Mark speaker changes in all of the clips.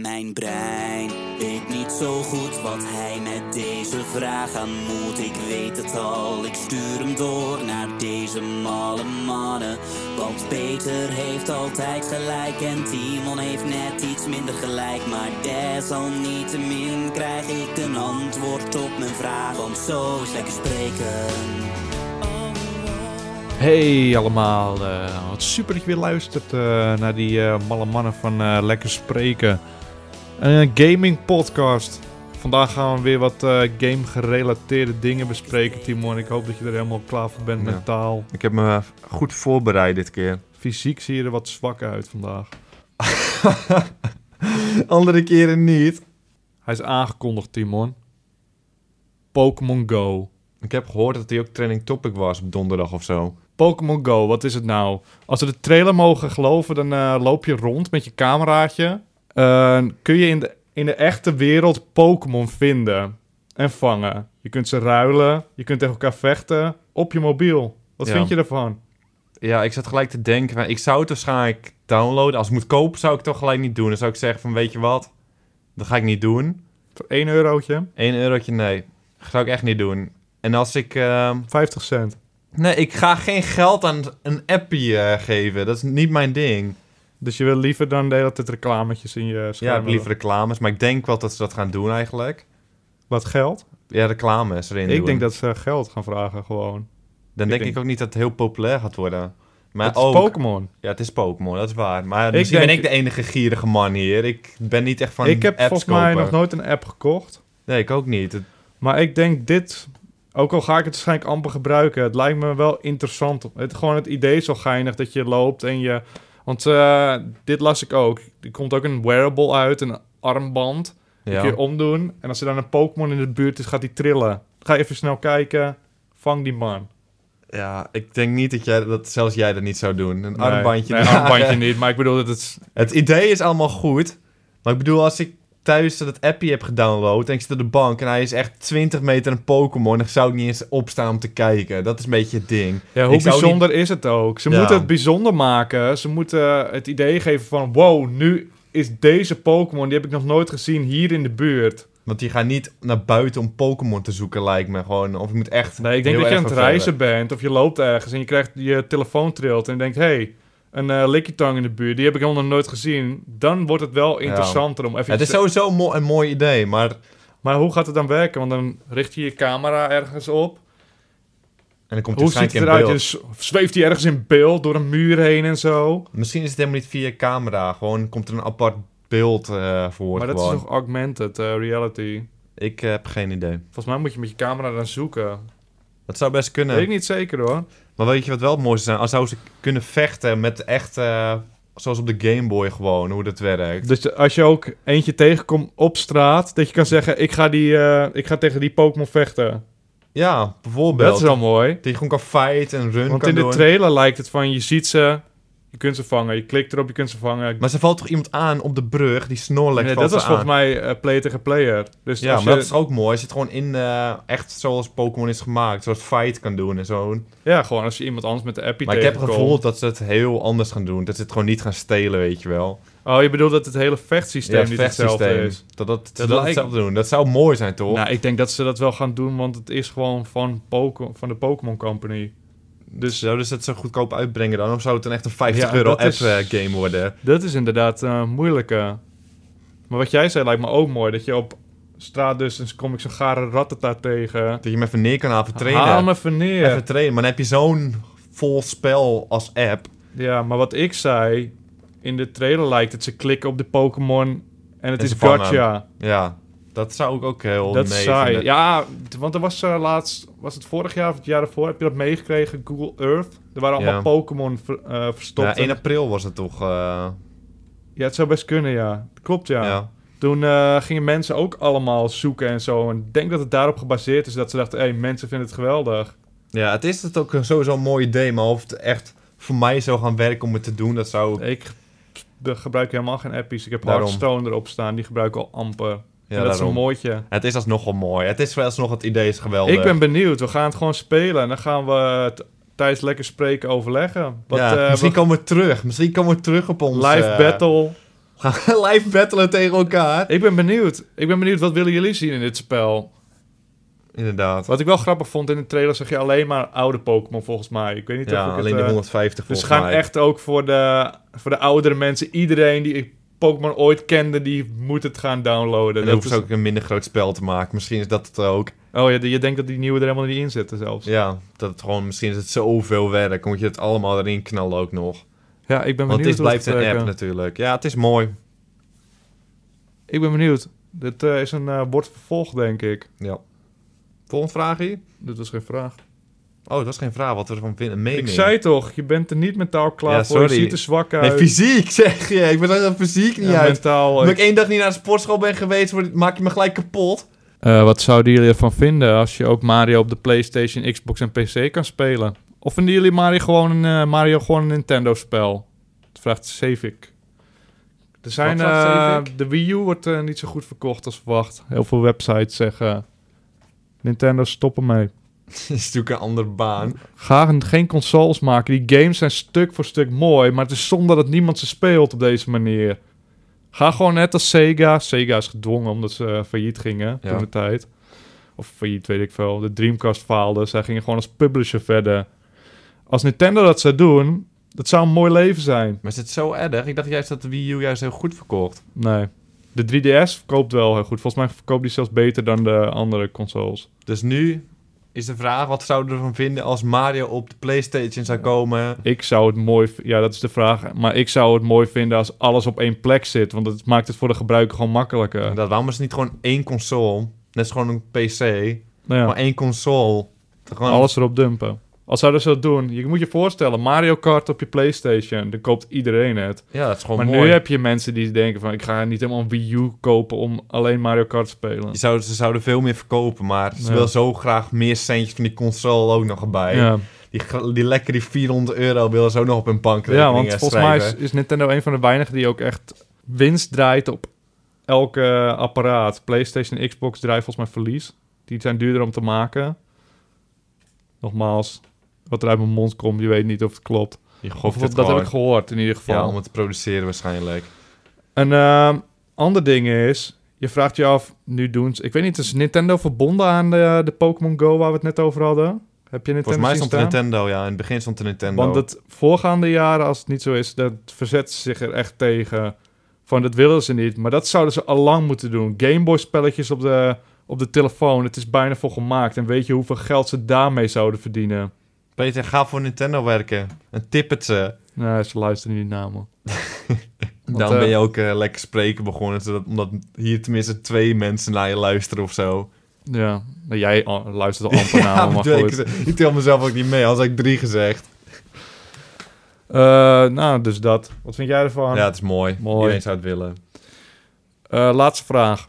Speaker 1: Mijn brein weet niet zo goed wat hij met deze vraag aan moet. Ik weet het al, ik stuur hem door naar deze malle mannen. Want Peter heeft altijd gelijk en Timon heeft net iets minder gelijk. Maar desalniettemin krijg ik een antwoord op mijn vraag. Want zo is lekker spreken.
Speaker 2: Hey allemaal, eh, wat super dat je weer luistert eh, naar die eh, malle mannen van Lekker Spreken. Een gaming podcast. Vandaag gaan we weer wat eh, game gerelateerde dingen bespreken, Timon. Ik hoop dat je er helemaal klaar voor bent
Speaker 3: Ja.
Speaker 2: mentaal.
Speaker 3: Ik heb me goed voorbereid dit keer.
Speaker 2: Fysiek zie je er wat zwak uit vandaag.
Speaker 3: Andere keren niet.
Speaker 2: Hij is aangekondigd, Timon. Pokémon Go.
Speaker 3: Ik heb gehoord dat hij ook trending topic was op donderdag of zo.
Speaker 2: Pokémon Go, wat is het nou? Als we de trailer mogen geloven, dan eh, loop je rond met je cameraatje. Eh, kun je in de, in de echte wereld Pokémon vinden en vangen. Je kunt ze ruilen, je kunt tegen elkaar vechten op je mobiel. Wat
Speaker 3: Ja.
Speaker 2: vind je ervan?
Speaker 3: Ja, ik zat gelijk te denken, van, ik zou het waarschijnlijk downloaden. Als ik moet kopen, zou ik het toch gelijk niet doen. Dan zou ik zeggen van, weet je wat? Dat ga ik niet doen.
Speaker 2: Voor 1 eurotje,
Speaker 3: 1 eurotje, nee. Dat zou ik echt niet doen. En als ik... ehm,
Speaker 2: 50 cent.
Speaker 3: Nee, ik ga geen geld aan een appie eh, geven. Dat is niet mijn ding.
Speaker 2: Dus je wil liever dan de hele tijd reclametjes in je
Speaker 3: Ja,
Speaker 2: scherm
Speaker 3: ik heb liever reclames. Maar ik denk wel dat ze dat gaan doen eigenlijk.
Speaker 2: Wat geld?
Speaker 3: Ja, reclames erin
Speaker 2: Ik
Speaker 3: doen.
Speaker 2: denk dat ze geld gaan vragen gewoon.
Speaker 3: Dan
Speaker 2: ik
Speaker 3: denk
Speaker 2: denk-
Speaker 3: ik ook niet dat het heel populair gaat worden. Maar
Speaker 2: het is. Pokémon.
Speaker 3: Ja, het is Pokémon, dat is waar. Maar
Speaker 2: Ik
Speaker 3: misschien
Speaker 2: denk-
Speaker 3: ben ik de enige gierige man hier. Ik ben niet echt van
Speaker 2: Ik heb volgens mij
Speaker 3: kopen.
Speaker 2: nog nooit een app gekocht.
Speaker 3: Nee, ik ook niet. Het-
Speaker 2: Maar ik denk dit, ook al ga ik het waarschijnlijk amper gebruiken, het lijkt me wel interessant. Het, gewoon het idee is zo geinig dat je loopt en je... Want eh, dit las ik ook. Er komt ook een wearable uit, een armband. Die
Speaker 3: ja.
Speaker 2: kun je omdoen. En als er dan een Pokémon in de buurt is, gaat die trillen. Ga even snel kijken. Vang die man.
Speaker 3: ja, ik denk niet dat, jij, dat zelfs jij dat niet zou doen. Een
Speaker 2: Nee,
Speaker 3: armbandje.
Speaker 2: Nee, armbandje niet. Maar ik bedoel dat het...
Speaker 3: Het idee is allemaal goed. Maar ik bedoel, als ik thuis dat appie heb gedownload en ik zit op de bank en hij is echt 20 meter een Pokémon, dan zou ik niet eens opstaan om te kijken. Dat is een beetje het ding.
Speaker 2: Ja, hoe
Speaker 3: Ik
Speaker 2: bijzonder is het ook? Ze
Speaker 3: Ja.
Speaker 2: moeten het bijzonder maken. Ze moeten het idee geven van... Wow, nu is deze Pokémon, die heb ik nog nooit gezien, hier in de buurt.
Speaker 3: Want die gaan niet naar buiten om Pokémon te zoeken, lijkt me gewoon. Of je moet echt.
Speaker 2: Nee, ik denk dat je aan het reizen bent of je loopt ergens en je krijgt je telefoon trilt en je denkt, hé, hey, een eh Lickitung in de buurt, die heb ik helemaal nog nooit gezien. Dan wordt het wel interessanter om even...
Speaker 3: Het is sowieso mo- een mooi idee, maar.
Speaker 2: Maar hoe gaat het dan werken? Want dan richt je je camera ergens op.
Speaker 3: En dan komt
Speaker 2: Hoe ziet het eruit? Je zweeft hij ergens in beeld door een muur heen en zo?
Speaker 3: Misschien is het helemaal niet via camera. Gewoon komt er een apart beeld eh voor.
Speaker 2: maar dat
Speaker 3: gewoon.
Speaker 2: is nog augmented eh, reality.
Speaker 3: Ik heb geen idee.
Speaker 2: Volgens mij moet je met je camera dan zoeken.
Speaker 3: Dat zou best kunnen.
Speaker 2: Weet ik niet zeker hoor.
Speaker 3: Maar weet je wat wel het mooiste zijn? Als zou ze kunnen vechten met echt. eh, zoals op de Game Boy gewoon, hoe dat werkt.
Speaker 2: Dus als je ook eentje tegenkomt op straat, dat je kan zeggen, ik ga, die, eh, ik ga tegen die Pokémon vechten.
Speaker 3: Ja, bijvoorbeeld.
Speaker 2: Dat is wel mooi.
Speaker 3: Dat je gewoon kan fight en run
Speaker 2: Want
Speaker 3: kan
Speaker 2: in de trailer lijkt het van, je ziet ze, je kunt ze vangen. Je klikt erop, je kunt ze vangen.
Speaker 3: Maar ze valt toch iemand aan op de brug, die Snorlax
Speaker 2: Nee,
Speaker 3: valt
Speaker 2: dat was volgens mij eh, player tegen player. Dus
Speaker 3: Ja, maar
Speaker 2: je-
Speaker 3: dat is ook mooi. Als je het gewoon in, eh, echt zoals Pokémon is gemaakt, zoals fight kan doen en zo.
Speaker 2: ja, gewoon als je iemand anders met de appie
Speaker 3: Maar ik heb het gevoel dat ze het heel anders gaan doen. Dat ze het gewoon niet gaan stelen, weet je wel.
Speaker 2: Oh, je bedoelt dat het hele vechtsysteem
Speaker 3: Ja,
Speaker 2: niet hetzelfde is?
Speaker 3: Dat dat,
Speaker 2: Dat
Speaker 3: dat,
Speaker 2: lijkt-
Speaker 3: hetzelfde doen. Dat zou mooi zijn, toch?
Speaker 2: Nou, ik denk dat ze dat wel gaan doen, want het is gewoon van, Poke- van de Pokémon Company.
Speaker 3: Dus zouden ze het zo goedkoop uitbrengen dan? Of zou het dan echt een 50
Speaker 2: Ja,
Speaker 3: euro app
Speaker 2: is-
Speaker 3: eh, game worden?
Speaker 2: Dat is inderdaad eh moeilijker. Maar wat jij zei lijkt me ook mooi. Dat je op straat dus, dan kom ik zo'n gare rattata tegen.
Speaker 3: Dat je hem even neer kan halen trainen.
Speaker 2: Haal hem even neer.
Speaker 3: Even trainen. Maar dan heb je zo'n vol spel als app.
Speaker 2: Ja, maar wat ik zei, in de trailer lijkt het, ze klikken op de Pokémon en het
Speaker 3: En
Speaker 2: is gotcha.
Speaker 3: Ja, dat zou ik ook heel
Speaker 2: Dat
Speaker 3: nee
Speaker 2: saai.
Speaker 3: vinden.
Speaker 2: Ja, want er was eh, laatst, was het vorig jaar of het jaar ervoor, heb je dat meegekregen? Google Earth. Er waren allemaal
Speaker 3: Ja.
Speaker 2: Pokémon ver- eh, verstopt.
Speaker 3: Ja,
Speaker 2: En-
Speaker 3: 1 april was het toch? eh,
Speaker 2: ja, het zou best kunnen, ja. Klopt, ja.
Speaker 3: ja.
Speaker 2: Toen gingen mensen ook allemaal zoeken en zo. En ik denk dat het daarop gebaseerd is dat ze dachten, hé, hey, mensen vinden het geweldig.
Speaker 3: Ja, het is het ook sowieso een mooi idee, maar of het echt voor mij zou gaan werken om het te doen, dat zou...
Speaker 2: Ik ge- gebruik helemaal geen appies. Ik heb
Speaker 3: Daarom.
Speaker 2: Hearthstone erop staan, die gebruik ik al amper.
Speaker 3: Ja,
Speaker 2: en dat is een mooitje.
Speaker 3: Het is alsnog wel mooi. Het is wel alsnog het idee is geweldig.
Speaker 2: Ik ben benieuwd. We gaan het gewoon spelen. En dan gaan we het tijdens lekker spreken overleggen.
Speaker 3: Ja,
Speaker 2: eh,
Speaker 3: misschien
Speaker 2: we-
Speaker 3: komen we terug. Misschien komen we terug op ons...
Speaker 2: live
Speaker 3: eh,
Speaker 2: battle.
Speaker 3: Gaan we live battlen tegen elkaar?
Speaker 2: Ik ben benieuwd. Ik ben benieuwd, wat willen jullie zien in dit spel?
Speaker 3: Inderdaad.
Speaker 2: Wat ik wel grappig vond, in de trailer zag je alleen maar oude Pokémon volgens mij. Ik weet niet of
Speaker 3: Ja,
Speaker 2: ik het,
Speaker 3: alleen die
Speaker 2: eh,
Speaker 3: 150
Speaker 2: Dus ze
Speaker 3: volgens
Speaker 2: gaan
Speaker 3: mij.
Speaker 2: echt ook voor de, voor de oudere mensen, iedereen die Pokémon ooit kende, die moet het gaan downloaden.
Speaker 3: En dan
Speaker 2: Dat
Speaker 3: hoeven ze
Speaker 2: is-
Speaker 3: ook een minder groot spel te maken. Misschien is dat het ook.
Speaker 2: Oh ja, je denkt dat die nieuwe er helemaal niet in zitten zelfs.
Speaker 3: Ja, dat het gewoon, misschien is het zoveel werk. Moet je het allemaal erin knallen ook nog.
Speaker 2: Ja, ik ben
Speaker 3: Want
Speaker 2: benieuwd
Speaker 3: het
Speaker 2: hoe
Speaker 3: blijft
Speaker 2: het
Speaker 3: een app natuurlijk. Ja, het is mooi.
Speaker 2: Ik ben benieuwd. Dit eh, is een eh wordt vervolgd, denk ik.
Speaker 3: Ja. Volgende vraag hier.
Speaker 2: Dit was geen vraag.
Speaker 3: Oh, dat is geen vraag wat we ervan vinden. Een mening.
Speaker 2: Ik zei toch, je bent er niet mentaal klaar
Speaker 3: Ja,
Speaker 2: voor. Je ziet er zwak uit.
Speaker 3: Nee, fysiek zeg je. Ik ben er fysiek niet
Speaker 2: Ja,
Speaker 3: uit.
Speaker 2: mentaal.
Speaker 3: Omdat ik één dag niet naar de sportschool ben geweest, maak je me gelijk kapot.
Speaker 2: Eh, wat zouden jullie ervan vinden als je ook Mario op de PlayStation, Xbox en PC kan spelen? Of vinden jullie Mario gewoon een, eh, Mario gewoon een Nintendo-spel? Dat vraagt Savic. Er zijn, eh, de Wii U wordt niet zo goed verkocht als verwacht. Heel veel websites zeggen... Nintendo, stop ermee.
Speaker 3: is natuurlijk een andere baan.
Speaker 2: Ga een- geen consoles maken. Die games zijn stuk voor stuk mooi, maar het is zonde dat niemand ze speelt op deze manier. Ga gewoon net als Sega. Sega is gedwongen omdat ze eh, failliet gingen
Speaker 3: Ja.
Speaker 2: toen de tijd. Of failliet, weet ik veel. De Dreamcast faalde. Zij gingen gewoon als publisher verder. Als Nintendo dat zou doen, dat zou een mooi leven zijn.
Speaker 3: Maar is het zo erg? Ik dacht juist dat de Wii U juist heel goed verkocht.
Speaker 2: Nee. De 3DS verkoopt wel heel goed. Volgens mij verkoopt die zelfs beter dan de andere consoles.
Speaker 3: Dus nu is de vraag, wat zouden we ervan vinden als Mario op de Playstation zou komen?
Speaker 2: Ik zou het mooi... Ja, dat is de vraag. Maar ik zou het mooi vinden als alles op één plek zit. Want dat maakt het voor de gebruiker gewoon makkelijker.
Speaker 3: Dat, waarom is het niet gewoon één console? Net als gewoon een PC.
Speaker 2: Nou ja,
Speaker 3: Maar één console. Gewoon...
Speaker 2: alles erop dumpen. Als zouden ze dat doen... Je moet je voorstellen, Mario Kart op je Playstation. Dan koopt iedereen het.
Speaker 3: Ja, dat is gewoon
Speaker 2: maar
Speaker 3: mooi.
Speaker 2: nu heb je mensen die denken van... Ik ga niet helemaal een Wii U kopen om alleen Mario Kart te spelen.
Speaker 3: Je zou, ze zouden veel meer verkopen, maar ze
Speaker 2: Ja.
Speaker 3: wil zo graag meer centjes van die console ook nog erbij.
Speaker 2: Ja,
Speaker 3: Die, die lekker die 400 euro willen ze ook nog op hun bankrekening
Speaker 2: ja want
Speaker 3: eh,
Speaker 2: volgens mij is, Nintendo een van de weinigen die ook echt winst draait op elke apparaat. PlayStation en Xbox draaien volgens mij verlies. Die zijn duurder om te maken. Nogmaals, wat er uit mijn mond komt, je weet niet of het klopt.
Speaker 3: Je
Speaker 2: Of, dat heb ik gehoord in ieder geval.
Speaker 3: Ja, om het te produceren waarschijnlijk.
Speaker 2: Een ehm, ander ding is, je vraagt je af, nu doen ze... Ik weet niet, is Nintendo verbonden aan de, de Pokémon Go waar we het net over hadden? Heb je Nintendo
Speaker 3: Volgens mij stond de? Nintendo, ja. In het begin stond de Nintendo.
Speaker 2: Want het voorgaande jaren, als het niet zo is, dat verzet ze zich er echt tegen. Van, dat willen ze niet. Maar dat zouden ze al lang moeten doen. Gameboy spelletjes op de, op de telefoon, het is bijna voor gemaakt. En weet je hoeveel geld ze daarmee zouden verdienen?
Speaker 3: Peter, ga voor Nintendo werken. En tip het ze.
Speaker 2: Nee, ze luisteren niet naar me.
Speaker 3: Dan
Speaker 2: eh,
Speaker 3: ben je ook eh, lekker spreken begonnen. Zodat, omdat hier tenminste twee mensen naar je luisteren of zo.
Speaker 2: Ja, nou, jij oh, luistert al amper naar me, maar goed.
Speaker 3: ik, ik tel mezelf ook niet mee. Als ik drie gezegd.
Speaker 2: Eh, nou, dus dat. Wat vind jij ervan?
Speaker 3: Ja, het is mooi.
Speaker 2: Mooi.
Speaker 3: Iedereen zou het willen.
Speaker 2: Laatste vraag.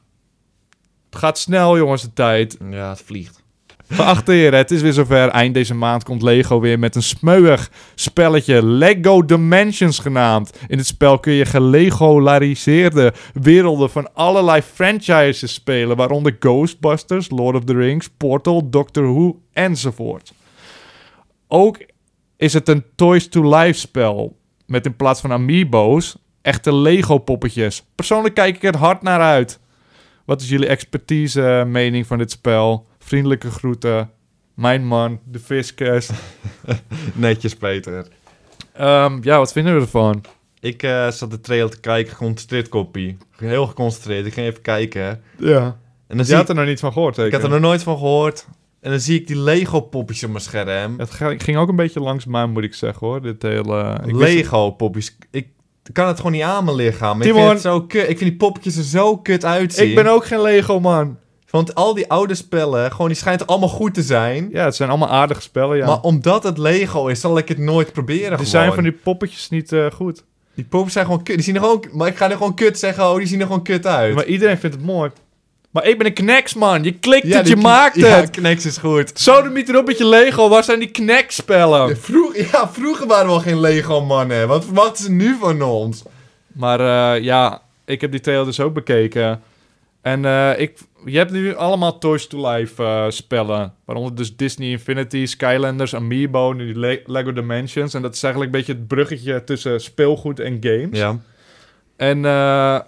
Speaker 2: Het gaat snel, jongens, de tijd.
Speaker 3: Ja, het vliegt.
Speaker 2: Geachte heren, het is weer zover. Eind deze maand komt Lego weer met een smeuig spelletje. Lego Dimensions genaamd. In het spel kun je gelegolariseerde werelden van allerlei franchises spelen. Waaronder Ghostbusters, Lord of the Rings, Portal, Doctor Who enzovoort. Ook is het een Toys to Life spel. Met in plaats van amiibo's echte Lego poppetjes. Persoonlijk kijk ik er hard naar uit. Wat is jullie expertise eh, mening van dit spel? Vriendelijke groeten. Mijn man, de Fiscus.
Speaker 3: Netjes, Peter.
Speaker 2: Ehm, ja, wat vinden we ervan?
Speaker 3: Ik eh, zat de trailer te kijken, geconcentreerd kopie. Heel geconcentreerd. Ik ging even kijken.
Speaker 2: Ja.
Speaker 3: En dan
Speaker 2: Je
Speaker 3: zie
Speaker 2: had
Speaker 3: ik,
Speaker 2: er nog niet van gehoord,
Speaker 3: ik had er nog nooit van gehoord. En dan zie ik die Lego popjes op mijn scherm.
Speaker 2: Het ging ook een beetje langs mij, moet ik zeggen, hoor. Dit hele... ik wist-
Speaker 3: Lego popjes. Ik kan het gewoon niet aan mijn lichaam. Ik
Speaker 2: Timon.
Speaker 3: vind, het zo kut. ik vind die poppetjes er zo kut uitzien.
Speaker 2: Ik ben ook geen Lego-man.
Speaker 3: Want al die oude spellen, gewoon, die schijnt allemaal goed te zijn.
Speaker 2: Ja, het zijn allemaal aardige spellen, ja.
Speaker 3: Maar omdat het Lego is, zal ik het nooit proberen
Speaker 2: er
Speaker 3: gewoon.
Speaker 2: zijn van die poppetjes niet eh, goed.
Speaker 3: Die popjes zijn gewoon kut. Die zien er gewoon... Maar ik ga er gewoon kut zeggen, oh, die zien er gewoon kut uit.
Speaker 2: Maar iedereen vindt het mooi. Maar ik ben een Knex, man. Je klikt het,
Speaker 3: die
Speaker 2: je
Speaker 3: kn-
Speaker 2: maakt
Speaker 3: Ja,
Speaker 2: het.
Speaker 3: Knex is goed.
Speaker 2: Zo de niet erop met je Lego. Waar zijn die Knex-spellen?
Speaker 3: Ja, vroeg, ja, vroeger waren we al geen Lego-mannen. Wat verwachten ze nu van ons?
Speaker 2: Maar eh, ja, ik heb die trailer dus ook bekeken. En eh, ik, je hebt nu allemaal Toys to Life eh, spellen. Waaronder dus Disney Infinity, Skylanders, Amiibo, nu die Le- Lego Dimensions. En dat is eigenlijk een beetje het bruggetje tussen speelgoed en games.
Speaker 3: Ja.
Speaker 2: En eh,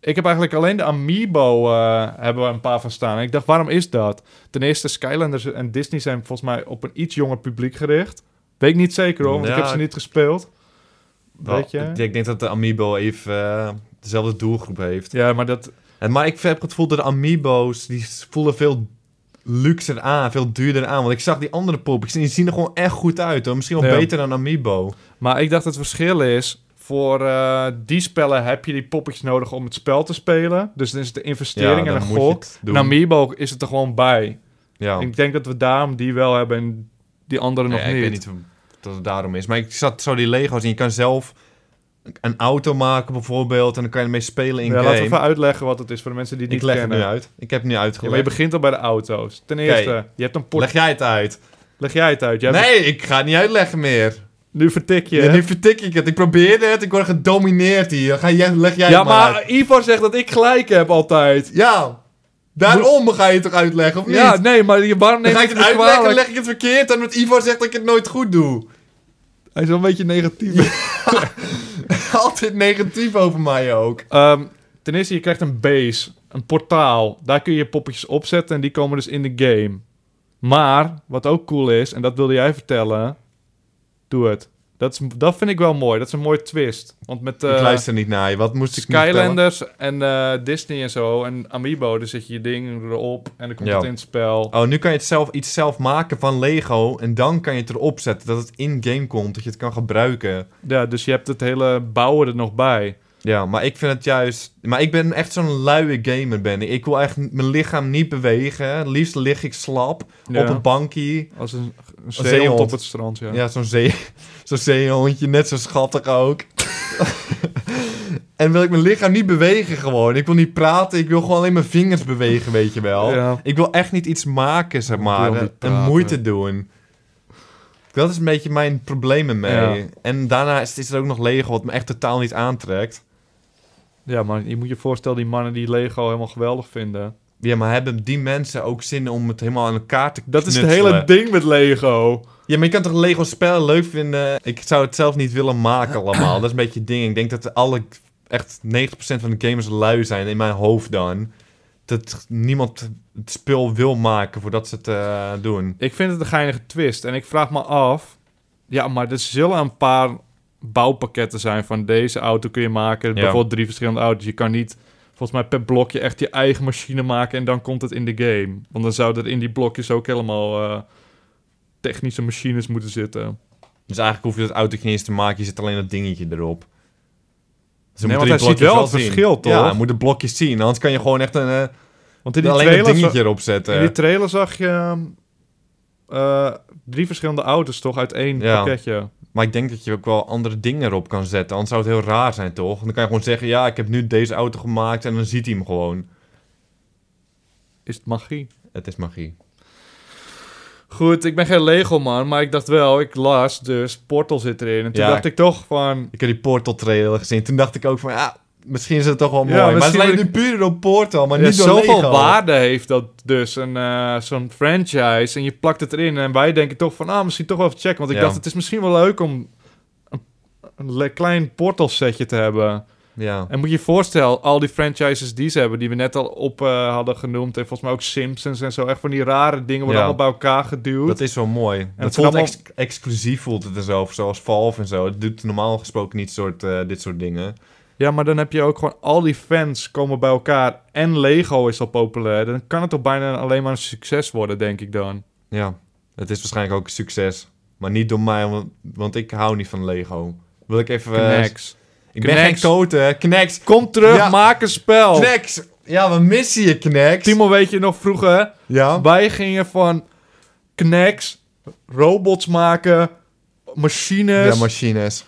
Speaker 2: ik heb eigenlijk alleen de Amiibo eh, hebben we een paar van staan. En ik dacht, waarom is dat? Ten eerste, Skylanders en Disney zijn volgens mij op een iets jonger publiek gericht. Weet ik niet zeker hoor, want ik heb ze niet gespeeld.
Speaker 3: Wel,
Speaker 2: Weet je?
Speaker 3: Ik, denk dat de Amiibo even dezelfde doelgroep heeft.
Speaker 2: Ja, maar dat...
Speaker 3: En, maar ik heb het gevoel dat de Amiibo's, die voelen veel luxer aan, veel duurder aan. Want ik zag die andere poppetjes en die zien er gewoon echt goed uit hoor. Misschien wel
Speaker 2: Ja.
Speaker 3: beter dan Amiibo.
Speaker 2: Maar ik dacht het verschil is... Voor eh, die spellen heb je die poppetjes nodig om het spel te spelen. Dus dan is het de investering en een gok. En. Amiibo is het er gewoon bij.
Speaker 3: Ja.
Speaker 2: Ik denk dat we daarom die wel hebben en die andere nog niet.
Speaker 3: Ik weet niet dat het daarom is. Maar ik zat zo die Lego's en je kan zelf een auto maken bijvoorbeeld. En dan kan je ermee spelen in
Speaker 2: Ja,
Speaker 3: game.
Speaker 2: laten we even uitleggen wat het is voor de mensen die het
Speaker 3: ik
Speaker 2: niet
Speaker 3: leg het nu uit. Ik heb het nu
Speaker 2: Ja, maar
Speaker 3: uitgelegd.
Speaker 2: je begint al bij de auto's. Ten eerste, je hebt een port...
Speaker 3: Leg jij het uit?
Speaker 2: Leg jij het uit? Jij hebt-
Speaker 3: Nee, ik ga het niet uitleggen meer.
Speaker 2: Nu vertik je.
Speaker 3: Ja, nu vertik ik het. Ik probeerde het. Ik word gedomineerd hier. Ga jij, leg jij
Speaker 2: Ja,
Speaker 3: het maar,
Speaker 2: maar. Ivar zegt dat ik gelijk heb altijd.
Speaker 3: Ja. Daarom ga je het toch uitleggen, of niet?
Speaker 2: Ja, nee, maar je, waarom
Speaker 3: dan
Speaker 2: neem
Speaker 3: ga
Speaker 2: ik het
Speaker 3: het
Speaker 2: niet
Speaker 3: uitleggen en
Speaker 2: kwalijk?
Speaker 3: leg ik het verkeerd. En met Ivo zegt dat ik het nooit goed doe.
Speaker 2: Hij is wel een beetje negatief.
Speaker 3: Altijd negatief over mij ook.
Speaker 2: Ehm, ten eerste, je krijgt een base, een portaal. Daar kun je poppetjes opzetten en die komen dus in de game. Maar, wat ook cool is, en dat wilde jij vertellen, doe het. Dat, is, dat vind ik wel mooi. Dat is een mooie twist. Want met
Speaker 3: ik
Speaker 2: eh,
Speaker 3: luister niet naar je. Wat moest ik?
Speaker 2: Skylanders en eh, Disney en zo en Amiibo, dan zet je je ding erop en dan komt
Speaker 3: Ja.
Speaker 2: het in het spel.
Speaker 3: Oh, nu kan je het zelf, iets zelf maken van Lego. En dan kan je het erop zetten dat het in-game komt. Dat je het kan gebruiken.
Speaker 2: Ja, dus je hebt het hele bouwen er nog bij.
Speaker 3: Ja, maar ik vind het juist... Maar ik ben echt zo'n luie gamer ben ik. Ik wil echt mijn lichaam niet bewegen. Het liefst lig ik slap
Speaker 2: Ja.
Speaker 3: op een bankje.
Speaker 2: Als een, een
Speaker 3: zeehond.
Speaker 2: zeehond op het strand, ja.
Speaker 3: Ja, zo'n zee, zo'n zeehondje. Net zo schattig ook. en wil ik mijn lichaam niet bewegen gewoon. Ik wil niet praten. Ik wil gewoon alleen mijn vingers bewegen, weet je wel.
Speaker 2: Ja.
Speaker 3: Ik wil echt niet iets maken, zeg maar. En moeite doen. Dat is een beetje mijn probleem ermee.
Speaker 2: Ja.
Speaker 3: En daarna is, is er ook nog Lego, wat me echt totaal niet aantrekt.
Speaker 2: Ja, maar je moet je voorstellen, die mannen die Lego helemaal geweldig vinden.
Speaker 3: Ja, maar hebben die mensen ook zin om het helemaal aan elkaar te
Speaker 2: Dat is het hele ding met Lego.
Speaker 3: Ja, maar je kan toch Lego spellen leuk vinden? Ik zou het zelf niet willen maken allemaal. Dat is een beetje het ding. Ik denk dat alle, echt 90% van de gamers lui zijn, in mijn hoofd dan. Dat niemand het spel wil maken voordat ze het eh, doen.
Speaker 2: Ik vind het een geinige twist. En ik vraag me af... Ja, maar er zullen een paar bouwpakketten zijn van deze auto kun je maken. Bijvoorbeeld drie verschillende auto's. Je kan niet volgens mij per blokje echt je eigen machine maken en dan komt het in de game. Want dan zouden er in die blokjes ook helemaal eh, technische machines moeten zitten.
Speaker 3: Dus eigenlijk hoef je dat autootje niet eens te maken. Je zet alleen dat dingetje erop. Ze
Speaker 2: Nee,
Speaker 3: moeten
Speaker 2: want hij ziet wel het verschil, toch?
Speaker 3: Ja, je moet de blokjes zien. Anders kan je gewoon echt een, eh,
Speaker 2: Want in die,
Speaker 3: alleen een dingetje erop zetten.
Speaker 2: in die trailer zag je eh, drie verschillende auto's toch uit één
Speaker 3: Ja.
Speaker 2: pakketje.
Speaker 3: Maar ik denk dat je ook wel andere dingen erop kan zetten. Anders zou het heel raar zijn, toch? Dan kan je gewoon zeggen, ja, ik heb nu deze auto gemaakt en dan ziet hij hem gewoon.
Speaker 2: Is het magie?
Speaker 3: Het is magie.
Speaker 2: Goed, ik ben geen Lego-man, maar ik dacht wel, ik las dus, Portal zit erin. En toen
Speaker 3: Ja.
Speaker 2: dacht ik toch van,
Speaker 3: Ik heb die Portal trailer gezien. Toen dacht ik ook van, ja, misschien is het toch wel
Speaker 2: Ja,
Speaker 3: mooi. maar het
Speaker 2: wil
Speaker 3: nu puur door Portal, maar
Speaker 2: ja,
Speaker 3: niet door
Speaker 2: zoveel
Speaker 3: Lego.
Speaker 2: waarde heeft dat dus, een, eh, zo'n franchise. En je plakt het erin en wij denken toch van, ah, misschien toch wel even checken. Want ik
Speaker 3: Ja.
Speaker 2: dacht, het is misschien wel leuk om een, een le- klein Portal-setje te hebben.
Speaker 3: Ja.
Speaker 2: En moet je je voorstellen, al die franchises die ze hebben, die we net al op eh, hadden genoemd. En volgens mij ook Simpsons en zo. Echt van die rare dingen worden
Speaker 3: Ja.
Speaker 2: allemaal bij elkaar geduwd.
Speaker 3: Dat is wel mooi. dat
Speaker 2: het
Speaker 3: voelt ex- exclusief voelt het er zo, zoals Valve en zo. Het doet normaal gesproken niet soort, eh, dit soort dingen.
Speaker 2: Ja, maar dan heb je ook gewoon al die fans komen bij elkaar. En Lego is al populair. Dan kan het toch bijna alleen maar een succes worden, denk ik dan.
Speaker 3: Ja, het is waarschijnlijk ook een succes. Maar niet door mij, want, ik hou niet van Lego. Wil ik even... eh,
Speaker 2: Knex.
Speaker 3: ik ben geen
Speaker 2: Knex.
Speaker 3: kote. Knex.
Speaker 2: Kom terug,
Speaker 3: Ja.
Speaker 2: maak een spel.
Speaker 3: Knex. Ja, we missen je, Knex.
Speaker 2: Timo, weet je nog vroeger?
Speaker 3: Ja.
Speaker 2: Wij gingen van Knex, robots maken, machines.
Speaker 3: Ja, machines.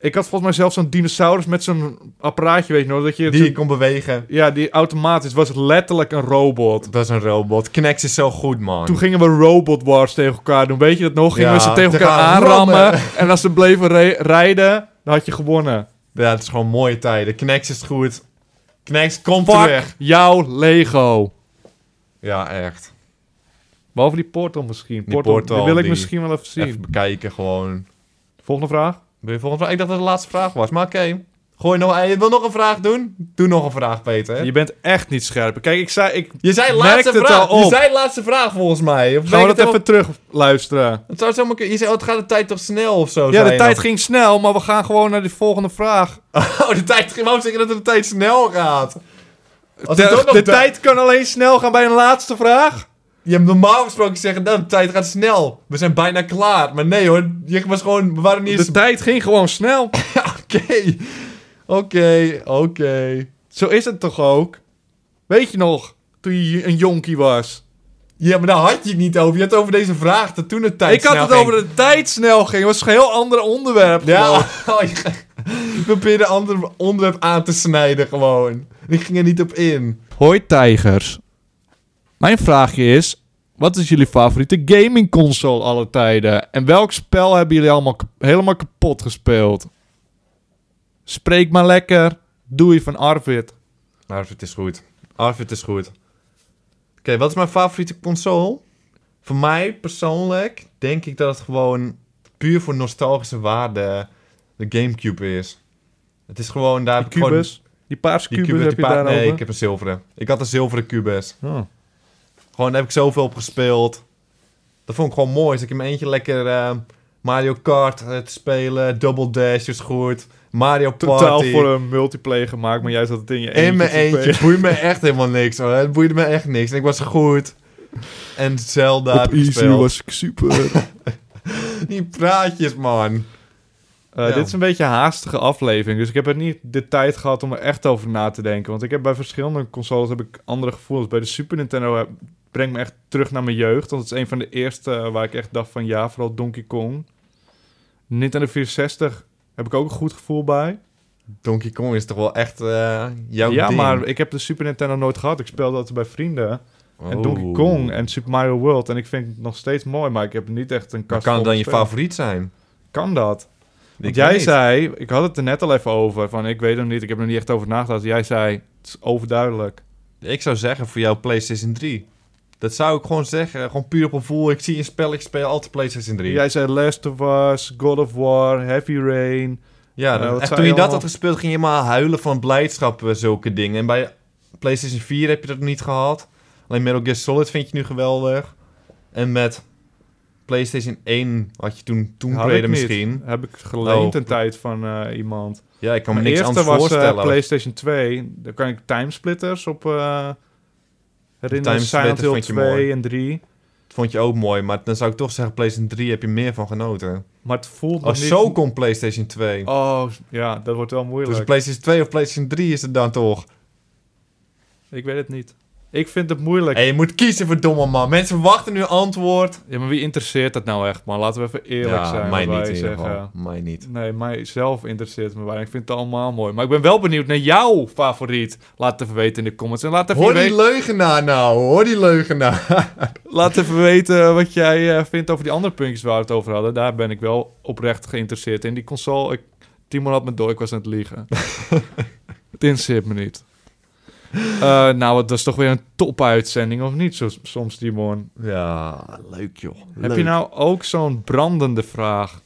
Speaker 2: Ik had volgens mij zelfs zo'n dinosaurus met zo'n apparaatje, weet je nog? Dat je
Speaker 3: Die kon bewegen.
Speaker 2: Ja, die automatisch was letterlijk een robot.
Speaker 3: Dat is een robot. Knex is zo goed, man.
Speaker 2: Toen gingen we Robot Wars tegen elkaar doen. Weet je dat nog? Gingen
Speaker 3: Ja,
Speaker 2: we ze tegen
Speaker 3: te
Speaker 2: elkaar aanrammen.
Speaker 3: rammen.
Speaker 2: En als ze bleven rijden, dan had je gewonnen.
Speaker 3: Ja, het is gewoon mooie tijden. Knex is goed. Knex, kom
Speaker 2: Fuck
Speaker 3: terug.
Speaker 2: jouw Lego.
Speaker 3: Ja, echt.
Speaker 2: Behalve die portal misschien.
Speaker 3: Die
Speaker 2: Portal,
Speaker 3: portal,
Speaker 2: die wil ik
Speaker 3: die-
Speaker 2: misschien wel even zien.
Speaker 3: Even bekijken gewoon.
Speaker 2: Volgende vraag.
Speaker 3: Ben je volgende vraag? Ik dacht dat het de laatste vraag was, maar oké. Gooi nog... eh, Je wil nog een vraag doen? Doe nog een vraag, Peter.
Speaker 2: Je bent echt niet scherp. Kijk, ik zei... Ik
Speaker 3: Je zei laatste vraag. Je zei laatste vraag volgens mij. Of ben
Speaker 2: Gaan we dat even terug luisteren?
Speaker 3: Het zou zomaar. Je zei, oh, het gaat de tijd toch snel of zo?
Speaker 2: Ja, de tijd
Speaker 3: nog.
Speaker 2: ging snel, maar we gaan gewoon naar de volgende vraag.
Speaker 3: Oh, de tijd ging... Waarom zeg je dat de tijd snel gaat? Als
Speaker 2: De, de tijd kan alleen snel gaan bij een laatste vraag.
Speaker 3: Je hebt normaal gesproken zeggen, nou, de tijd gaat snel. We zijn bijna klaar. Maar nee hoor, je was gewoon... We waren niet eens...
Speaker 2: De tijd ging gewoon snel.
Speaker 3: Oké. Oké, oké.
Speaker 2: Zo is het toch ook? Weet je nog, toen je een jonkie was?
Speaker 3: Ja, maar daar had je het niet over. Je had het over deze vraag, dat toen de tijd
Speaker 2: ik had het
Speaker 3: ging.
Speaker 2: over de tijd snel ging. Het was een heel ander onderwerp.
Speaker 3: Ja,
Speaker 2: gewoon.
Speaker 3: oh, je probeerde een ander onderwerp aan te snijden gewoon. Ik ging er niet op in.
Speaker 2: Hoi tijgers. Mijn vraagje is... Wat is jullie favoriete gamingconsole alle tijden? En welk spel hebben jullie allemaal helemaal kapot gespeeld? Spreek maar lekker. Doei van Arvid.
Speaker 3: Arvid is goed. Arvid is goed. Oké, wat is mijn favoriete console? Voor mij persoonlijk denk ik dat het gewoon puur voor nostalgische waarde de Gamecube is. Het is gewoon daar...
Speaker 2: Die
Speaker 3: ik gewoon-
Speaker 2: kubus. Die paarse
Speaker 3: Die
Speaker 2: kubus
Speaker 3: kubus,
Speaker 2: heb
Speaker 3: die
Speaker 2: je
Speaker 3: pa-
Speaker 2: daarover?
Speaker 3: Nee, ik heb een zilveren. Ik had een zilveren kubus.
Speaker 2: Oh.
Speaker 3: Gewoon, daar heb ik zoveel op gespeeld. Dat vond ik gewoon mooi. Dus ik in mijn eentje lekker eh, Mario Kart eh, te spelen. Double Dash is goed. Mario Party.
Speaker 2: Totaal voor een multiplayer gemaakt, maar jij zat het in je eentje
Speaker 3: In mijn eentje. Het boeide me echt helemaal niks hoor. Het boeide me echt niks. En ik was goed. En Zelda heb
Speaker 2: Op easy
Speaker 3: gespeeld.
Speaker 2: was ik super.
Speaker 3: Die praatjes man.
Speaker 2: Eh,
Speaker 3: Ja.
Speaker 2: Dit is een beetje een haastige aflevering, dus ik heb er niet de tijd gehad om er echt over na te denken. Want ik heb bij verschillende consoles heb ik andere gevoelens. Bij de Super Nintendo heb, brengt me echt terug naar mijn jeugd. Want het is een van de eerste eh, waar ik echt dacht van ja, vooral Donkey Kong. Nintendo 64 heb ik ook een goed gevoel bij.
Speaker 3: Donkey Kong is toch wel echt eh, jouw
Speaker 2: ja,
Speaker 3: ding.
Speaker 2: maar ik heb de Super Nintendo nooit gehad. Ik speelde altijd bij vrienden. En
Speaker 3: Oh.
Speaker 2: Donkey Kong en Super Mario World. En ik vind het nog steeds mooi, maar ik heb niet echt een kast
Speaker 3: kan het dan je favoriet zijn?
Speaker 2: Kan dat? Want jij
Speaker 3: niet.
Speaker 2: zei, ik had het er net al even over, van ik weet het niet, ik heb er niet echt over nagedacht. Jij zei, het is overduidelijk.
Speaker 3: Ik zou zeggen voor jou PlayStation 3. Dat zou ik gewoon zeggen. Gewoon puur op een gevoel. Ik zie een spelletje spelen, altijd PlayStation 3.
Speaker 2: Jij zei Last of Us, God of War, Heavy Rain.
Speaker 3: ja,
Speaker 2: eh,
Speaker 3: echt, toen je
Speaker 2: je
Speaker 3: dat had gespeeld, ging je maar huilen van blijdschap, eh, zulke dingen. En bij PlayStation 4 heb je dat niet gehad. Alleen Metal Gear Solid vind je nu geweldig. En met PlayStation 1 had je toen
Speaker 2: Had ik niet.
Speaker 3: misschien.
Speaker 2: Heb ik geleend
Speaker 3: Oh.
Speaker 2: een tijd van eh, iemand.
Speaker 3: Ja, ik kan me niks
Speaker 2: eerste
Speaker 3: anders
Speaker 2: was
Speaker 3: voorstellen.
Speaker 2: PlayStation 2. Daar kan ik timesplitters op
Speaker 3: Timesplitters
Speaker 2: Silent Hill
Speaker 3: vond je
Speaker 2: 2
Speaker 3: mooi.
Speaker 2: en 3.
Speaker 3: Dat vond je ook mooi, maar dan zou ik toch zeggen PlayStation 3 heb je meer van genoten.
Speaker 2: Maar het voelt
Speaker 3: Oh,
Speaker 2: niet...
Speaker 3: zo komt PlayStation 2.
Speaker 2: Oh, ja, dat wordt wel moeilijk.
Speaker 3: dus PlayStation 2 of PlayStation 3 is het dan toch?
Speaker 2: Ik weet het niet. Ik vind het moeilijk.
Speaker 3: Je moet kiezen voor domme man. Mensen wachten nu antwoord.
Speaker 2: Ja, maar wie interesseert dat nou echt, man? Laten we even eerlijk zijn.
Speaker 3: mij niet in ieder geval. Mij niet.
Speaker 2: Nee, mijzelf interesseert me weinig. Ik vind het allemaal mooi. Maar ik ben wel benieuwd naar jouw favoriet. Laat het even weten in de comments. En laat even,
Speaker 3: Hoor die
Speaker 2: weten,
Speaker 3: leugenaar nou, hoor die leugenaar.
Speaker 2: laat even weten wat jij eh, vindt over die andere puntjes waar we het over hadden. Daar ben ik wel oprecht geïnteresseerd in. Die console, ik, Timon had me door, ik was aan het liegen. het interesseert me niet. Eh, nou, het was toch weer een top-uitzending, of niet? Zo, soms, Timon.
Speaker 3: Ja, leuk joh.
Speaker 2: Heb je nou ook zo'n brandende vraag?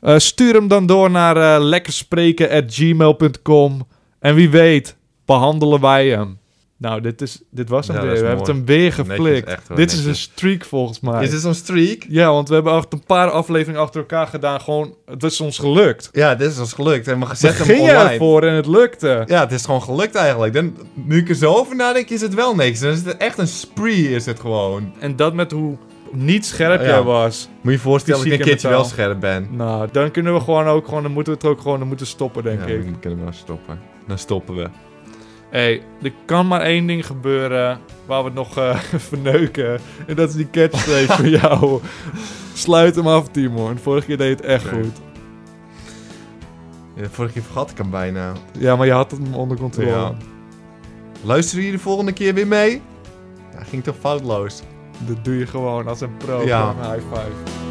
Speaker 2: Eh, stuur hem dan door naar eh lekkerspreken.gmail.com. En wie weet, behandelen wij hem. Nou, dit, is, dit was hem
Speaker 3: Ja,
Speaker 2: weer. We hebben het hem weer geflikt. dit is een streak volgens mij.
Speaker 3: Is dit zo'n streak?
Speaker 2: Ja, want we hebben echt een paar afleveringen achter elkaar gedaan. Gewoon, het is ons gelukt.
Speaker 3: Ja, dit is ons gelukt. En we gezet hem online.
Speaker 2: ervoor en het lukte.
Speaker 3: Ja, het is gewoon gelukt eigenlijk. Dan, nu ik er zo over nadenk, is het wel niks. Dan is het echt een spree, is het gewoon.
Speaker 2: En dat met hoe niet scherp
Speaker 3: Ja.
Speaker 2: jij was.
Speaker 3: Moet je je voorstellen dat ik een keertje wel scherp ben.
Speaker 2: Nou, dan kunnen we gewoon ook gewoon, dan moeten we het ook gewoon dan moeten stoppen, denk
Speaker 3: ja,
Speaker 2: ik.
Speaker 3: dan kunnen we wel stoppen. Dan stoppen we.
Speaker 2: Hey, er kan maar één ding gebeuren waar we het nog eh, verneuken. En dat is die catchphrase van jou. Sluit hem af, Timon. Vorige keer deed het echt goed.
Speaker 3: Ja, vorige keer vergat ik hem bijna.
Speaker 2: Ja, maar je had hem onder controle.
Speaker 3: Ja. Luisteren jullie de volgende keer weer mee? Ja, ging toch foutloos?
Speaker 2: Dat doe je gewoon als een pro.
Speaker 3: Ja.
Speaker 2: Een high five.